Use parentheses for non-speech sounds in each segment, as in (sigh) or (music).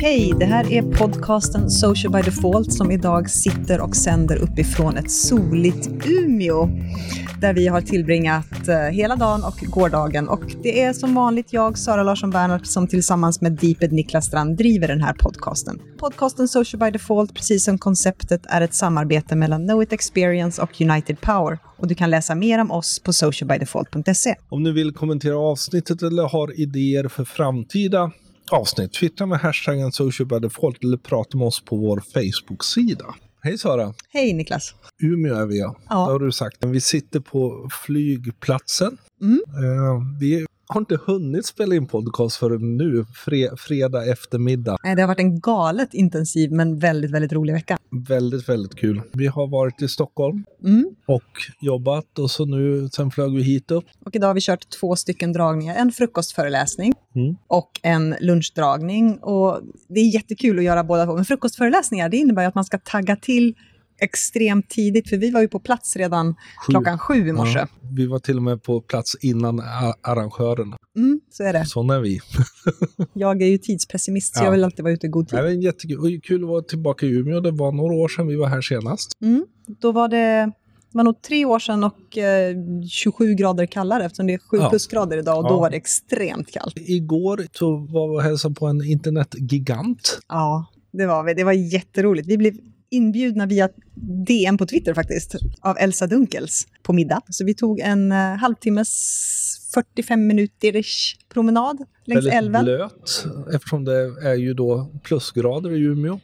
Hej, det här är podcasten Social by Default som idag sitter och sänder uppifrån ett soligt Umeå där vi har tillbringat eh, hela dagen och gårdagen. Och det är som vanligt jag, Sara Larsson Bernhardt, som tillsammans med Deeped Niklas Strand driver den här podcasten. Podcasten Social by Default, precis som konceptet, är ett samarbete mellan Know It Experience och United Power. Och du kan läsa mer om oss på socialbydefault.se. Om ni vill kommentera avsnittet eller har idéer för framtida avsnitt, twittra med hashtaggen socialbydefault eller prata med oss på vår Facebook-sida. Hej Sara! Hej Niklas! Umeå är vi ja. Ja. Det har du sagt. Vi sitter på flygplatsen. Mm. Eh, vi har inte hunnit spela in podcast förrän nu, fre fredag eftermiddag. Nej, Det har varit en galet intensiv men väldigt, väldigt rolig vecka. Väldigt, väldigt kul. Vi har varit i Stockholm Mm. och jobbat och så nu, sen flög vi hit upp. Och idag har vi kört två stycken dragningar. En frukostföreläsning Mm. och en lunchdragning. Och det är jättekul att göra båda två. Men frukostföreläsningar, det innebär att man ska tagga till extremt tidigt. För vi var ju på plats redan Sju. klockan sju i morse. Ja, vi var till och med på plats innan arrangörerna. Mm, så är det. Sådana är vi. (laughs) Jag är ju tidspessimist, så Ja. jag vill alltid vara ute i god Det tid. är jättekul. Och kul att vara tillbaka i Umeå. Det var några år sedan vi var här senast. Mm. Då var det, det var nog tre år sedan och eh, 27 grader kallare eftersom det är 7 Ja. plusgrader idag och då Ja. var det extremt kallt. Igår så var vi och hälsade på en internetgigant. Ja, det var vi. Det var jätteroligt. Vi blev inbjudna via DM på Twitter faktiskt, av Elsa Dunkels på middag. Så vi tog en uh, halvtimmes, 45 minuters promenad längs Väldigt älven. blöt eftersom det är ju då plusgrader i Umeå.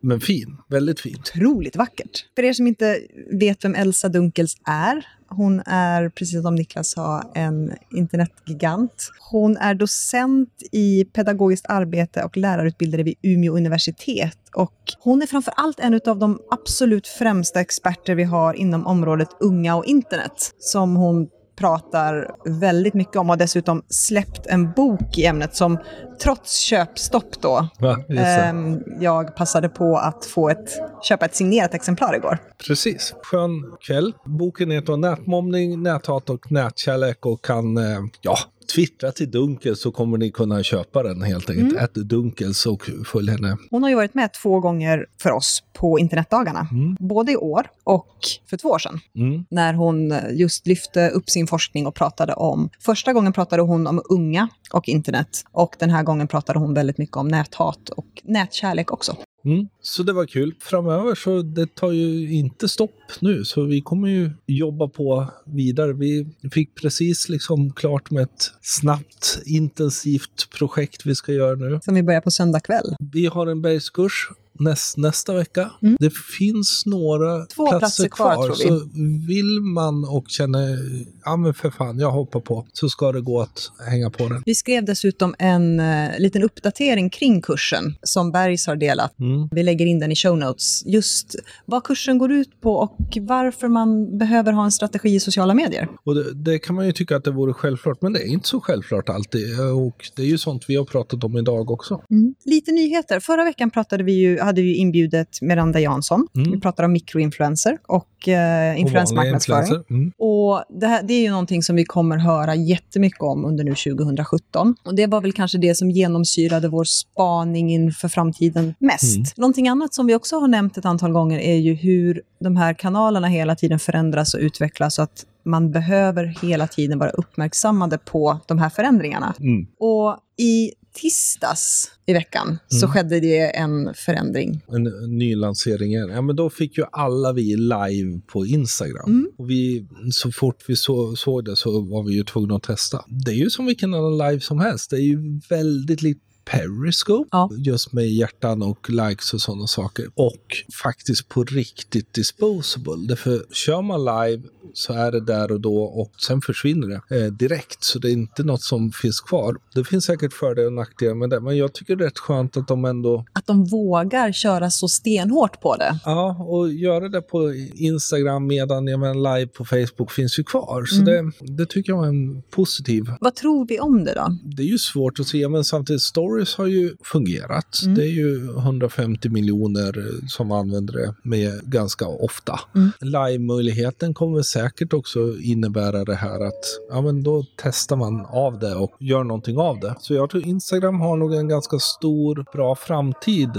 Men fin. Väldigt fin. Otroligt vackert. För er som inte vet vem Elsa Dunkels är, hon är, precis som Niklas sa, en internetgigant. Hon är docent i pedagogiskt arbete och lärarutbildare vid Umeå universitet. Och hon är framför allt en av de absolut främsta experter vi har inom området unga och internet, som hon pratar väldigt mycket om och har dessutom släppt en bok i ämnet som trots köpstopp då, Va? Ehm, jag passade på att få ett, köpa ett signerat exemplar igår. Precis. Skön kväll. Boken heter Nätmobbning, näthat och nätkärlek och kan, eh, ja, twittra till Dunkels så kommer ni kunna köpa den helt enkelt. Mm. Ät Dunkels och följ henne. Hon har ju varit med två gånger för oss på internetdagarna. Mm. Både i år och för två år sedan. Mm. När hon just lyfte upp sin forskning och pratade om... Första gången pratade hon om unga och internet. Och den här gången pratade hon väldigt mycket om näthat och nätkärlek också. Mm. Så det var kul. Framöver så det tar ju inte stopp nu, så vi kommer ju jobba på vidare. Vi fick precis liksom klart med ett snabbt, intensivt projekt vi ska göra nu. Som vi börjar på söndag kväll. Vi har en bergskurs näst, nästa vecka. Mm. Det finns några Två platser, platser kvar, kvar. Så vill man och känner, ja men för fan, jag hoppar på, så ska det gå att hänga på den. Vi skrev dessutom en eh, liten uppdatering kring kursen som Bergs har delat. Mm. Vi lägger in den i show notes. Just vad kursen går ut på och varför man behöver ha en strategi i sociala medier. Och det, det kan man ju tycka att det vore självklart, men det är inte så självklart alltid. Och det är ju sånt vi har pratat om idag också. Lite nyheter. Förra veckan pratade vi ju, hade vi ju inbjudet Miranda Jansson. Mm. Vi pratade om mikroinfluencer och eh, Och influensmarknadsföring. Mm. Och det, här, det är ju någonting som vi kommer höra jättemycket om under nu 2017. Och det var väl kanske det som genomsyrade vår spaning inför framtiden mest. Mm. Någonting annat som vi också har nämnt ett antal gånger är ju hur de här kanalerna hela tiden förändras och utvecklas så att man behöver hela tiden vara uppmärksammade på de här förändringarna. Mm. Och i tisdags i veckan så Mm. skedde det en förändring. En, en ny lansering. Ja, men då fick ju alla vi live på Instagram. Mm. Och vi, så fort vi så, såg det så var vi ju tvungna att testa. Det är ju som vilken annan live som helst. Det är ju väldigt likt Periscope, Ja. just med hjärtan och likes och sådana saker. Och faktiskt på riktigt disposable. Därför kör man live så är det där och då och sen försvinner det eh, direkt. Så det är inte något som finns kvar. Det finns säkert fördelar och nackdelar med det, men jag tycker det är rätt skönt att de ändå Att de vågar köra så stenhårt på det. Ja, och göra det på Instagram medan jag menar, live på Facebook finns ju kvar. Så Mm. det, det tycker jag är en positiv. Vad tror vi om det då? Det är ju svårt att se, men samtidigt stories har ju fungerat. Mm. Det är ju 150 miljoner som använder det med ganska ofta. Mm. Live-möjligheten kommer säkert också innebära det här att ja, men då testar man av det och gör någonting av det. Så jag tror Instagram har nog en ganska stor, bra framtid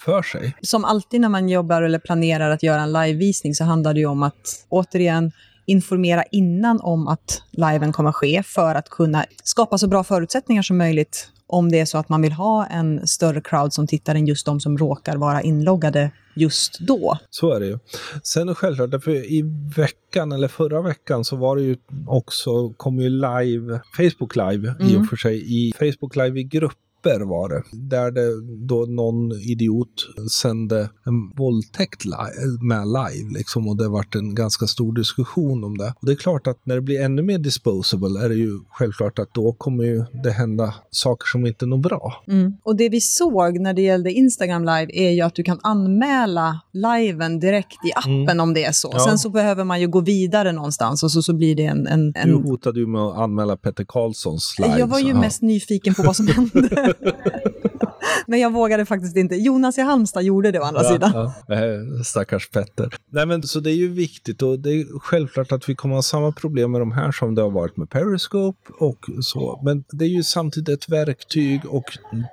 för sig. Som alltid när man jobbar eller planerar att göra en livevisning så handlar det ju om att återigen informera innan om att liven kommer ske för att kunna skapa så bra förutsättningar som möjligt om det är så att man vill ha en större crowd som tittar än just de som råkar vara inloggade just då. Så är det ju. Sen självklart, för i veckan eller förra veckan så var det ju också, kom ju live, Facebook live mm. i och för sig, i Facebook live i grupp papper var det. Där det då någon idiot sände en våldtäkt live, med live liksom och det vart en ganska stor diskussion om det. Och det är klart att när det blir ännu mer disposable är det ju självklart att då kommer ju det hända saker som inte är bra. Mm. Och det vi såg när det gällde Instagram live är ju att du kan anmäla liven direkt i appen mm. om det är så. Ja. Sen så behöver man ju gå vidare någonstans och så, så blir det en, en, en... Du hotade ju med att anmäla Petter Karlssons live. Jag var ju mest nyfiken på vad som (laughs) hände. (laughs) men jag vågade faktiskt inte. Jonas i Halmstad gjorde det å andra ja, sidan. Ja. Stackars Petter. Nej, men, så det är ju viktigt och det är självklart att vi kommer ha samma problem med de här som det har varit med Periscope och så. Men det är ju samtidigt ett verktyg och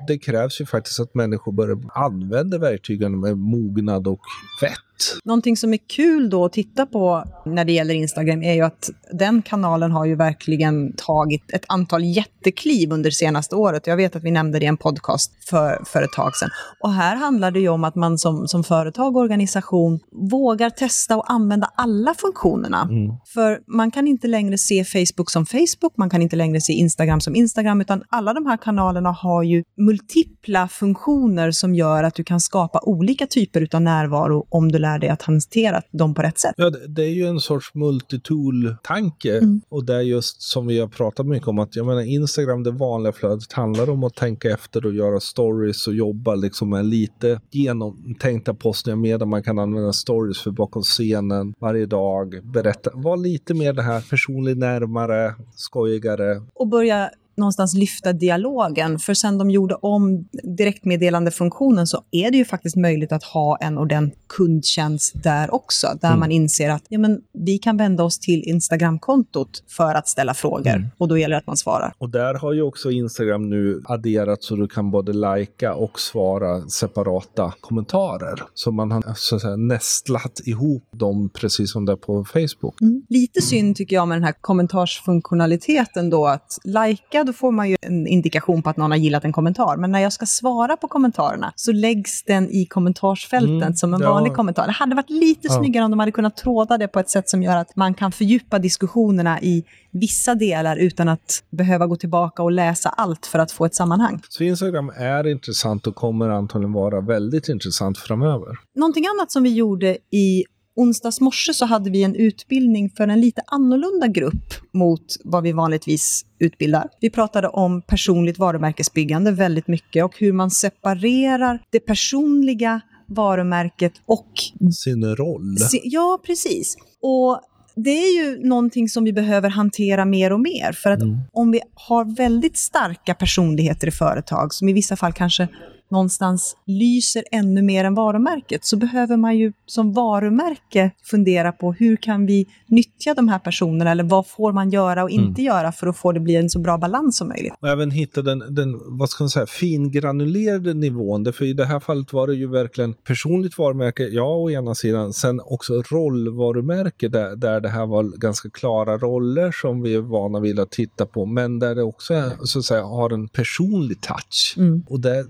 det krävs ju faktiskt att människor börjar använda verktygen med mognad och vett. Någonting som är kul då att titta på när det gäller Instagram är ju att den kanalen har ju verkligen tagit ett antal jättekliv under senaste året. Jag vet att vi nämnde det i en podcast för, för ett tag sedan. Och här handlar det ju om att man som, som företag och organisation vågar testa och använda alla funktionerna. Mm. För man kan inte längre se Facebook som Facebook, man kan inte längre se Instagram som Instagram, utan alla de här kanalerna har ju multipla funktioner som gör att du kan skapa olika typer av närvaro om du lär dig att hantera dem på rätt sätt. Ja, det är ju en sorts multitool-tanke. Mm. Och det är just som vi har pratat mycket om att jag menar Instagram, det vanliga flödet handlar om att tänka efter och göra stories och jobba liksom med lite genomtänkta postningar medan man kan använda stories för bakom scenen varje dag. Berätta, var lite mer det här personligt närmare, skojigare. Och börja någonstans lyfta dialogen. För sen de gjorde om direktmeddelandefunktionen så är det ju faktiskt möjligt att ha en ordentlig kundtjänst där också. Där mm. man inser att ja, men, vi kan vända oss till Instagramkontot för att ställa frågor. Mm. Och då gäller det att man svarar. Och där har ju också Instagram nu adderat så du kan både lajka och svara separata kommentarer. Så man har så att säga, nästlat ihop dem precis som det är på Facebook. Mm. Lite synd tycker jag med den här kommentarsfunktionaliteten då att lajka då får man ju en indikation på att någon har gillat en kommentar. Men när jag ska svara på kommentarerna så läggs den i kommentarsfältet mm, som en ja. vanlig kommentar. Det hade varit lite ja. snyggare om de hade kunnat tråda det på ett sätt som gör att man kan fördjupa diskussionerna i vissa delar utan att behöva gå tillbaka och läsa allt för att få ett sammanhang. Så Instagram är intressant och kommer antagligen vara väldigt intressant framöver. Någonting annat som vi gjorde i onsdags morse så hade vi en utbildning för en lite annorlunda grupp mot vad vi vanligtvis utbildar. Vi pratade om personligt varumärkesbyggande väldigt mycket och hur man separerar det personliga varumärket och sin roll. ja, precis. Och det är ju någonting som vi behöver hantera mer och mer. För att mm. om vi har väldigt starka personligheter i företag, som i vissa fall kanske någonstans lyser ännu mer än varumärket så behöver man ju som varumärke fundera på hur kan vi nyttja de här personerna eller vad får man göra och inte mm. göra för att få det bli en så bra balans som möjligt. Och även hitta den, den vad ska man säga, fingranulerade nivån. För i det här fallet var det ju verkligen personligt varumärke, ja å ena sidan, sen också rollvarumärke där, där det här var ganska klara roller som vi är vana vid att titta på, men där det också är, så att säga, har en personlig touch. Mm. Och det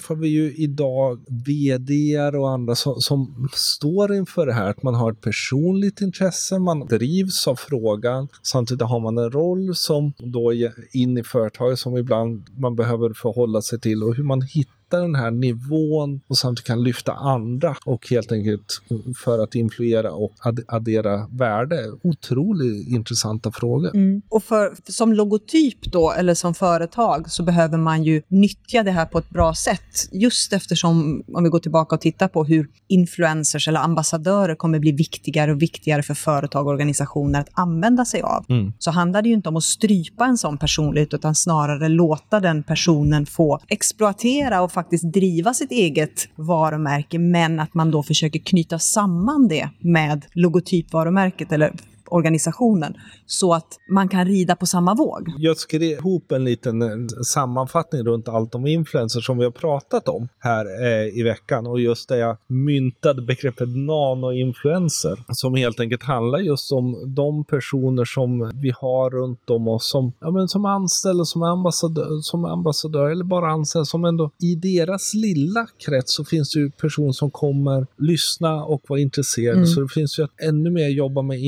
träffar vi ju idag vd och andra som, som, står inför det här, att man har ett personligt intresse, man drivs av frågan, samtidigt har man en roll som då är in i företaget som ibland man behöver förhålla sig till och hur man hittar hitta den här nivån och samtidigt kan lyfta andra och helt enkelt för att influera och addera värde. Otroligt intressanta frågor. Mm. Och för, som logotyp då, eller som företag, så behöver man ju nyttja det här på ett bra sätt. Just eftersom, om vi går tillbaka och tittar på hur influencers eller ambassadörer kommer bli viktigare och viktigare för företag och organisationer att använda sig av, mm. så handlar det ju inte om att strypa en sån personlighet, utan snarare låta den personen få exploatera och faktiskt driva sitt eget varumärke, men att man då försöker knyta samman det med logotypvarumärket eller organisationen så att man kan rida på samma våg. Jag skrev ihop en liten eh, sammanfattning runt allt om influencers som vi har pratat om här eh, i veckan och just det jag myntade begreppet nanoinfluencer som helt enkelt handlar just om de personer som vi har runt om oss som, ja, men som anställda, som ambassadör, som ambassadör eller bara anställda som ändå i deras lilla krets så finns det ju personer som kommer lyssna och vara intresserade. Mm. Så det finns ju att ännu mer jobba med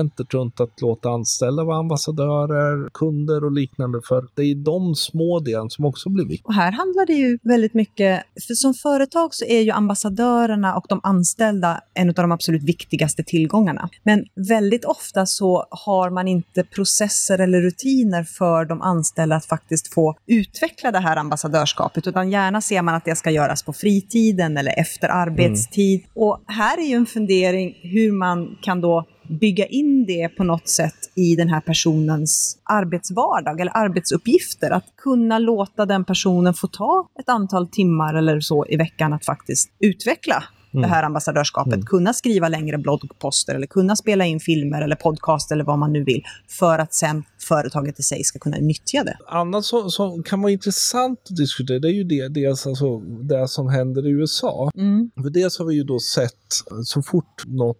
incitamentet runt att låta anställda vara ambassadörer, kunder och liknande. För det är de små delarna som också blir viktiga. Och här handlar det ju väldigt mycket, för som företag så är ju ambassadörerna och de anställda en av de absolut viktigaste tillgångarna. Men väldigt ofta så har man inte processer eller rutiner för de anställda att faktiskt få utveckla det här ambassadörskapet, utan gärna ser man att det ska göras på fritiden eller efter arbetstid. Mm. Och här är ju en fundering hur man kan då bygga in det på något sätt i den här personens arbetsvardag eller arbetsuppgifter. Att kunna låta den personen få ta ett antal timmar eller så i veckan att faktiskt utveckla mm. det här ambassadörskapet. Mm. Kunna skriva längre bloggposter eller kunna spela in filmer eller podcast eller vad man nu vill för att sen företaget i sig ska kunna nyttja det. Annat som, som kan vara intressant att diskutera det är ju det, dels alltså det som händer i USA. Mm. För dels har vi ju då sett så fort något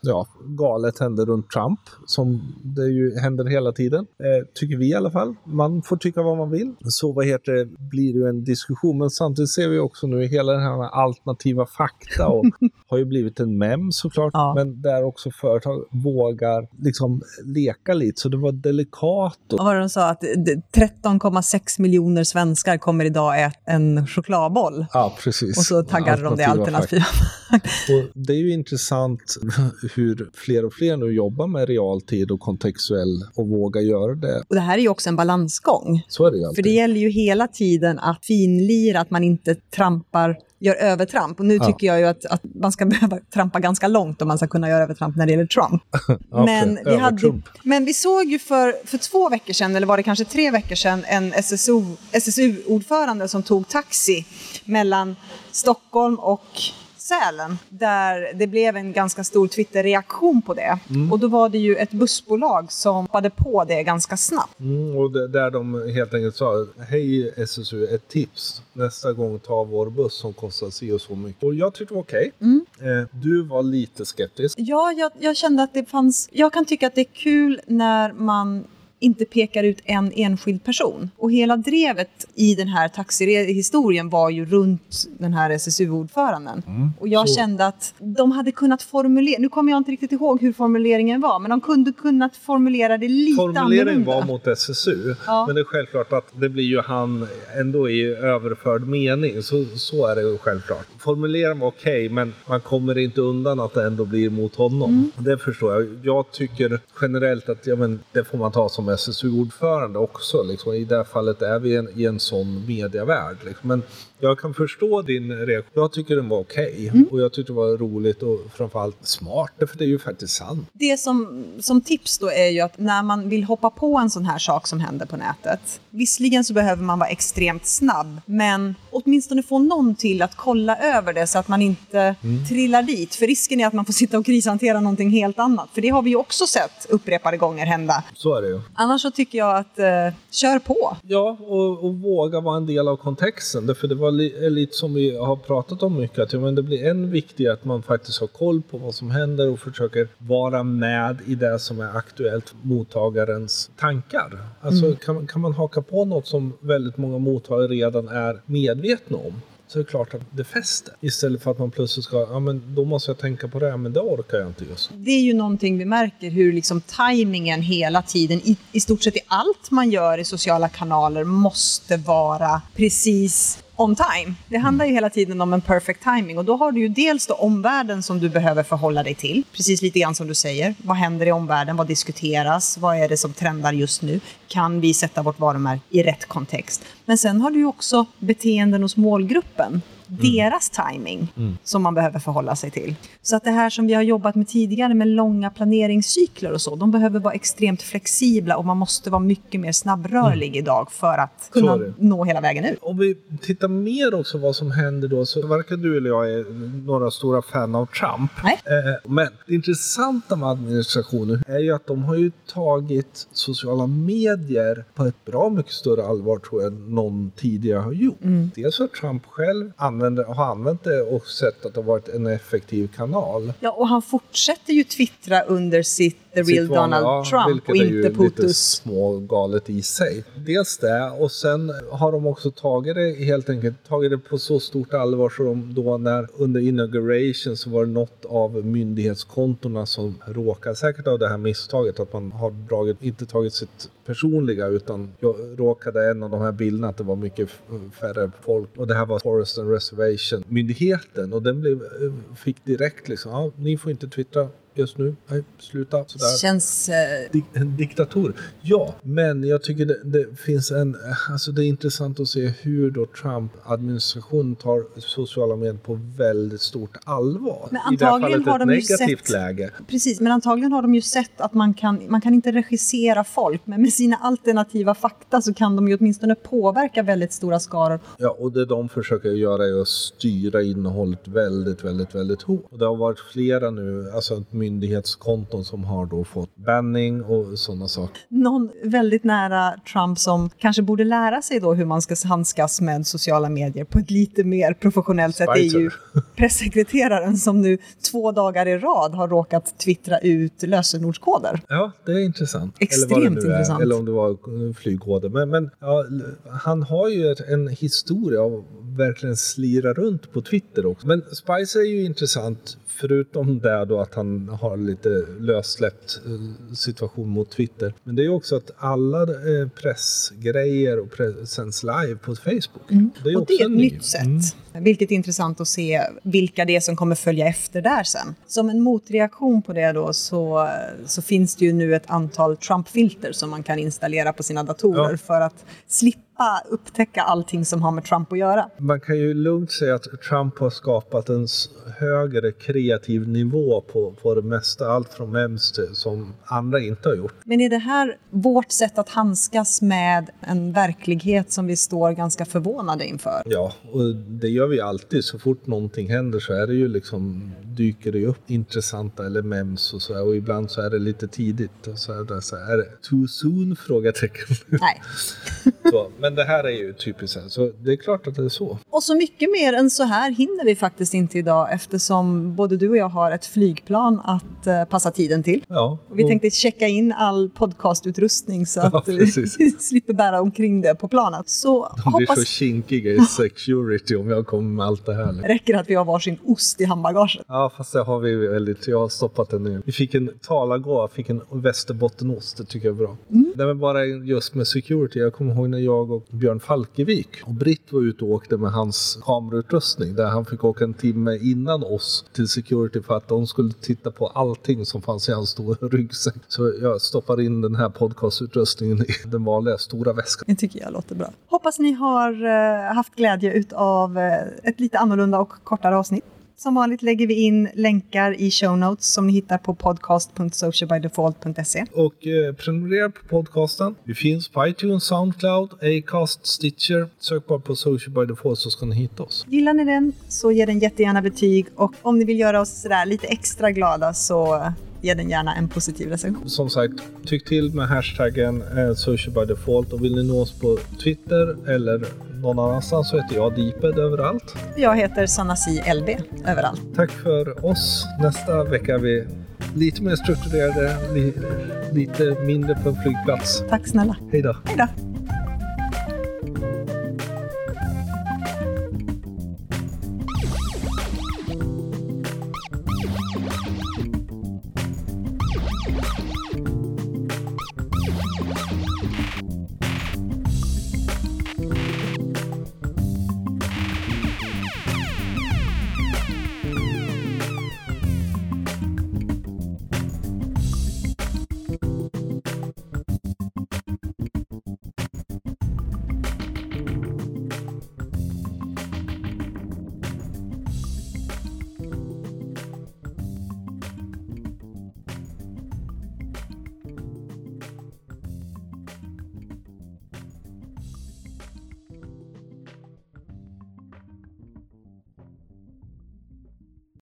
ja, galet hände runt Trump, som det ju händer hela tiden. Eh, tycker vi i alla fall. Man får tycka vad man vill. Så vad heter det, blir det ju en diskussion. Men samtidigt ser vi också nu hela den här alternativa fakta och (laughs) har ju blivit en mem såklart. Ja. Men där också företag vågar liksom leka lite. Så det var delikat. Och... Vad var det de sa? Att 13,6 miljoner svenskar kommer idag äta en chokladboll. Ja, precis. Och så taggade de det alternativa. (laughs) och det är ju intressant hur fler och fler nu jobbar med realtid och kontextuell och vågar göra det. Och det här är ju också en balansgång. Så är det ju alltid. För det gäller ju hela tiden att finlira, att man inte trampar gör övertramp. Och nu ja. tycker jag ju att, att, man ska (laughs) behöva trampa ganska långt om man ska kunna göra övertramp när det gäller Trump. (laughs) okay. men, vi hade, men vi såg ju för, för två veckor sedan, eller var det kanske tre veckor sedan, en SSU-ordförande som tog taxi mellan Stockholm och Sälen där det blev en ganska stor Twitter-reaktion på det. Mm. Och då var det ju ett bussbolag som hoppade på det ganska snabbt. Mm, och där de helt enkelt sa, hej SSU, ett tips. Nästa gång ta vår buss som kostar si och så mycket. Och jag tyckte det var okej. Okay. Mm. Eh, du var lite skeptisk. Ja, jag, jag kände att det fanns, jag kan tycka att det är kul när man inte pekar ut en enskild person. Och hela drevet i den här taxihistorien var ju runt den här SSU-ordföranden. Mm, och jag så. kände att de hade kunnat formulera, nu kommer jag inte riktigt ihåg hur formuleringen var, men de kunde kunnat formulera det lite Formuleringen annorlunda. var mot SSU, ja. men det är självklart att det blir ju han ändå i överförd mening, så, så är det ju självklart. Formuleringen var okej, okay, men man kommer inte undan att det ändå blir mot honom. Mm. Det förstår jag. Jag tycker generellt att ja, men, det får man ta som SSU-ordförande också. Liksom. I det här fallet är vi en, i en sån medievärld. Liksom. Men jag kan förstå din reaktion. Jag tycker den var okej okay. mm. och jag tyckte det var roligt och framförallt smart, för det är ju faktiskt sant. Det som, som tips då är ju att när man vill hoppa på en sån här sak som händer på nätet, visserligen så behöver man vara extremt snabb, men åtminstone få någon till att kolla över det så att man inte mm. trillar dit. För risken är att man får sitta och krishantera någonting helt annat, för det har vi ju också sett upprepade gånger hända. Så är det ju. Annars så tycker jag att eh, kör på. Ja, och, och våga vara en del av kontexten, för det var li lite som vi har pratat om mycket, att ja, men det blir än viktigare att man faktiskt har koll på vad som händer och försöker vara med i det som är aktuellt mottagarens tankar. Alltså mm. kan, kan man haka på något som väldigt många mottagare redan är medvetna om så är det klart att det fäster. Istället för att man plötsligt ska, ja men då måste jag tänka på det, men det orkar jag inte just. Det är ju någonting vi märker, hur liksom tajmingen hela tiden, i, i stort sett i allt man gör i sociala kanaler, måste vara precis on time. Det handlar ju hela tiden om en perfect timing och då har du ju dels då omvärlden som du behöver förhålla dig till. Precis lite grann som du säger. Vad händer i omvärlden? Vad diskuteras? Vad är det som trendar just nu? Kan vi sätta vårt varumärke i rätt kontext? Men sen har du ju också beteenden hos målgruppen deras timing som man behöver förhålla sig till. Så att det här som vi har jobbat med tidigare med långa planeringscykler och så, de behöver vara extremt flexibla och man måste vara mycket mer snabbrörlig idag för att kunna nå hela vägen ut. Om vi tittar mer också vad som händer då, så varken du eller jag är några stora fan av Trump. Nej. Eh, men det intressanta med administrationen är ju att de har ju tagit sociala medier på ett bra mycket större allvar tror jag än någon tidigare har gjort. Dels för att Trump själv använder, har använt det och sett att det har varit en effektiv kanal. Ja, och han fortsätter ju twittra under sitt The Real Donald Trump vilket och är ju inte lite Putus. smågalet i sig. Dels det och sen har de också tagit det helt enkelt tagit det på så stort allvar så de då när under inauguration så var det något av myndighetskontona som råkade säkert av det här misstaget att man har dragit, inte tagit sitt personliga utan jag råkade en av de här bilderna att det var mycket färre folk och det här var Forest and Reservation myndigheten och den blev, fick direkt liksom, ja, ni får inte twittra just nu, nej, sluta sådär. Känns... Eh, en diktator. Ja, men jag tycker det, det finns en... Alltså det är intressant att se hur då Trump-administrationen tar sociala medier på väldigt stort allvar. Men I det här antagligen fallet har ett de negativt sett- läge. Precis, men antagligen har de ju sett att man kan, man kan inte regissera folk, men med sina alternativa fakta så kan de ju åtminstone påverka väldigt stora skaror. Ja, och det de försöker göra är att styra innehållet väldigt, väldigt, väldigt hårt. Och det har varit flera nu, alltså myndighetskonton som har då fått banning och sådana saker. Någon väldigt nära Trump som kanske borde lära sig då hur man ska handskas med sociala medier på ett lite mer professionellt sätt är ju (laughs) pressekreteraren som nu två dagar i rad har råkat twittra ut lösenordskoder. Ja, det är intressant. Extremt eller intressant. Är, eller om det var flygkoder. Men, men ja, han har ju en historia av verkligen slira runt på Twitter också. Men Spicer är ju intressant. Förutom det då att han har lite lössläppt eh, situation mot Twitter. Men det är också att alla eh, pressgrejer och press sänds live på Facebook. Det är Mm. Och det är ett ny- nytt sätt. Mm. Vilket är intressant att se vilka det är som kommer följa efter där sen. Som en motreaktion på det då så, så finns det ju nu ett antal Trump-filter som man kan installera på sina datorer Ja. för att slippa upptäcka allting som har med Trump att göra. Man kan ju lugnt säga att Trump har skapat en högre kreativ nivå på, på det mesta. Allt från memes till som andra inte har gjort. Men är det här vårt sätt att handskas med en verklighet som vi står ganska förvånade inför? Ja, och det gör vi alltid. Så fort någonting händer så är det ju liksom, dyker det upp intressanta eller memes och så här. Och ibland så är det lite tidigt. Och så är det så här, är det too soon? (laughs) Frågetecken. Nej. (laughs) så, men det här är ju typiskt här. Så det är klart att det är så. Och så mycket mer än så här hinner vi faktiskt inte idag eftersom både du och jag har ett flygplan att eh, passa tiden till. Ja, Och vi tänkte checka in all podcastutrustning så Ja, att vi precis. (laughs) slipper bära omkring det på planet. Så de blir så hoppas kinkiga i security om jag kommer med allt det här. räcker att vi har varsin ost i handbagaget. Ja, fast det har vi väldigt. Jag har stoppat den nu. Vi fick en talargå, fick en västerbottenost. Det tycker jag är bra. Nej, men bara just med security. Jag kommer ihåg när jag och Björn Falkevik och Britt var ute och åkte med hans kamerautrustning. Där han fick åka en timme innan oss till security för att de skulle titta på allting som fanns i hans stora (laughs) ryggsäck. Så jag stoppar in den här podcastutrustningen i den vanliga stora väskan. Det tycker jag låter bra. Hoppas ni har eh, haft glädje av ett lite annorlunda och kortare avsnitt. Som vanligt lägger vi in länkar i show notes som ni hittar på podcast.socialbydefault.se. Och eh, prenumerera på podcasten. Vi finns på iTunes, Soundcloud, Acast, Stitcher. Sök bara på Social by Default så ska ni hitta oss. Gillar ni den så ge den jättegärna betyg och om ni vill göra oss sådär lite extra glada så ge den gärna en positiv recension. Som sagt, tyck till med hashtaggen eh, Social by Default och vill ni nå oss på Twitter eller någon annanstans så heter jag Deeped överallt. Jag heter Sanasi LB överallt. Tack för oss. Nästa vecka är vi lite mer strukturerade, li, lite mindre på en flygplats. Tack snälla. Hej då! Hej då!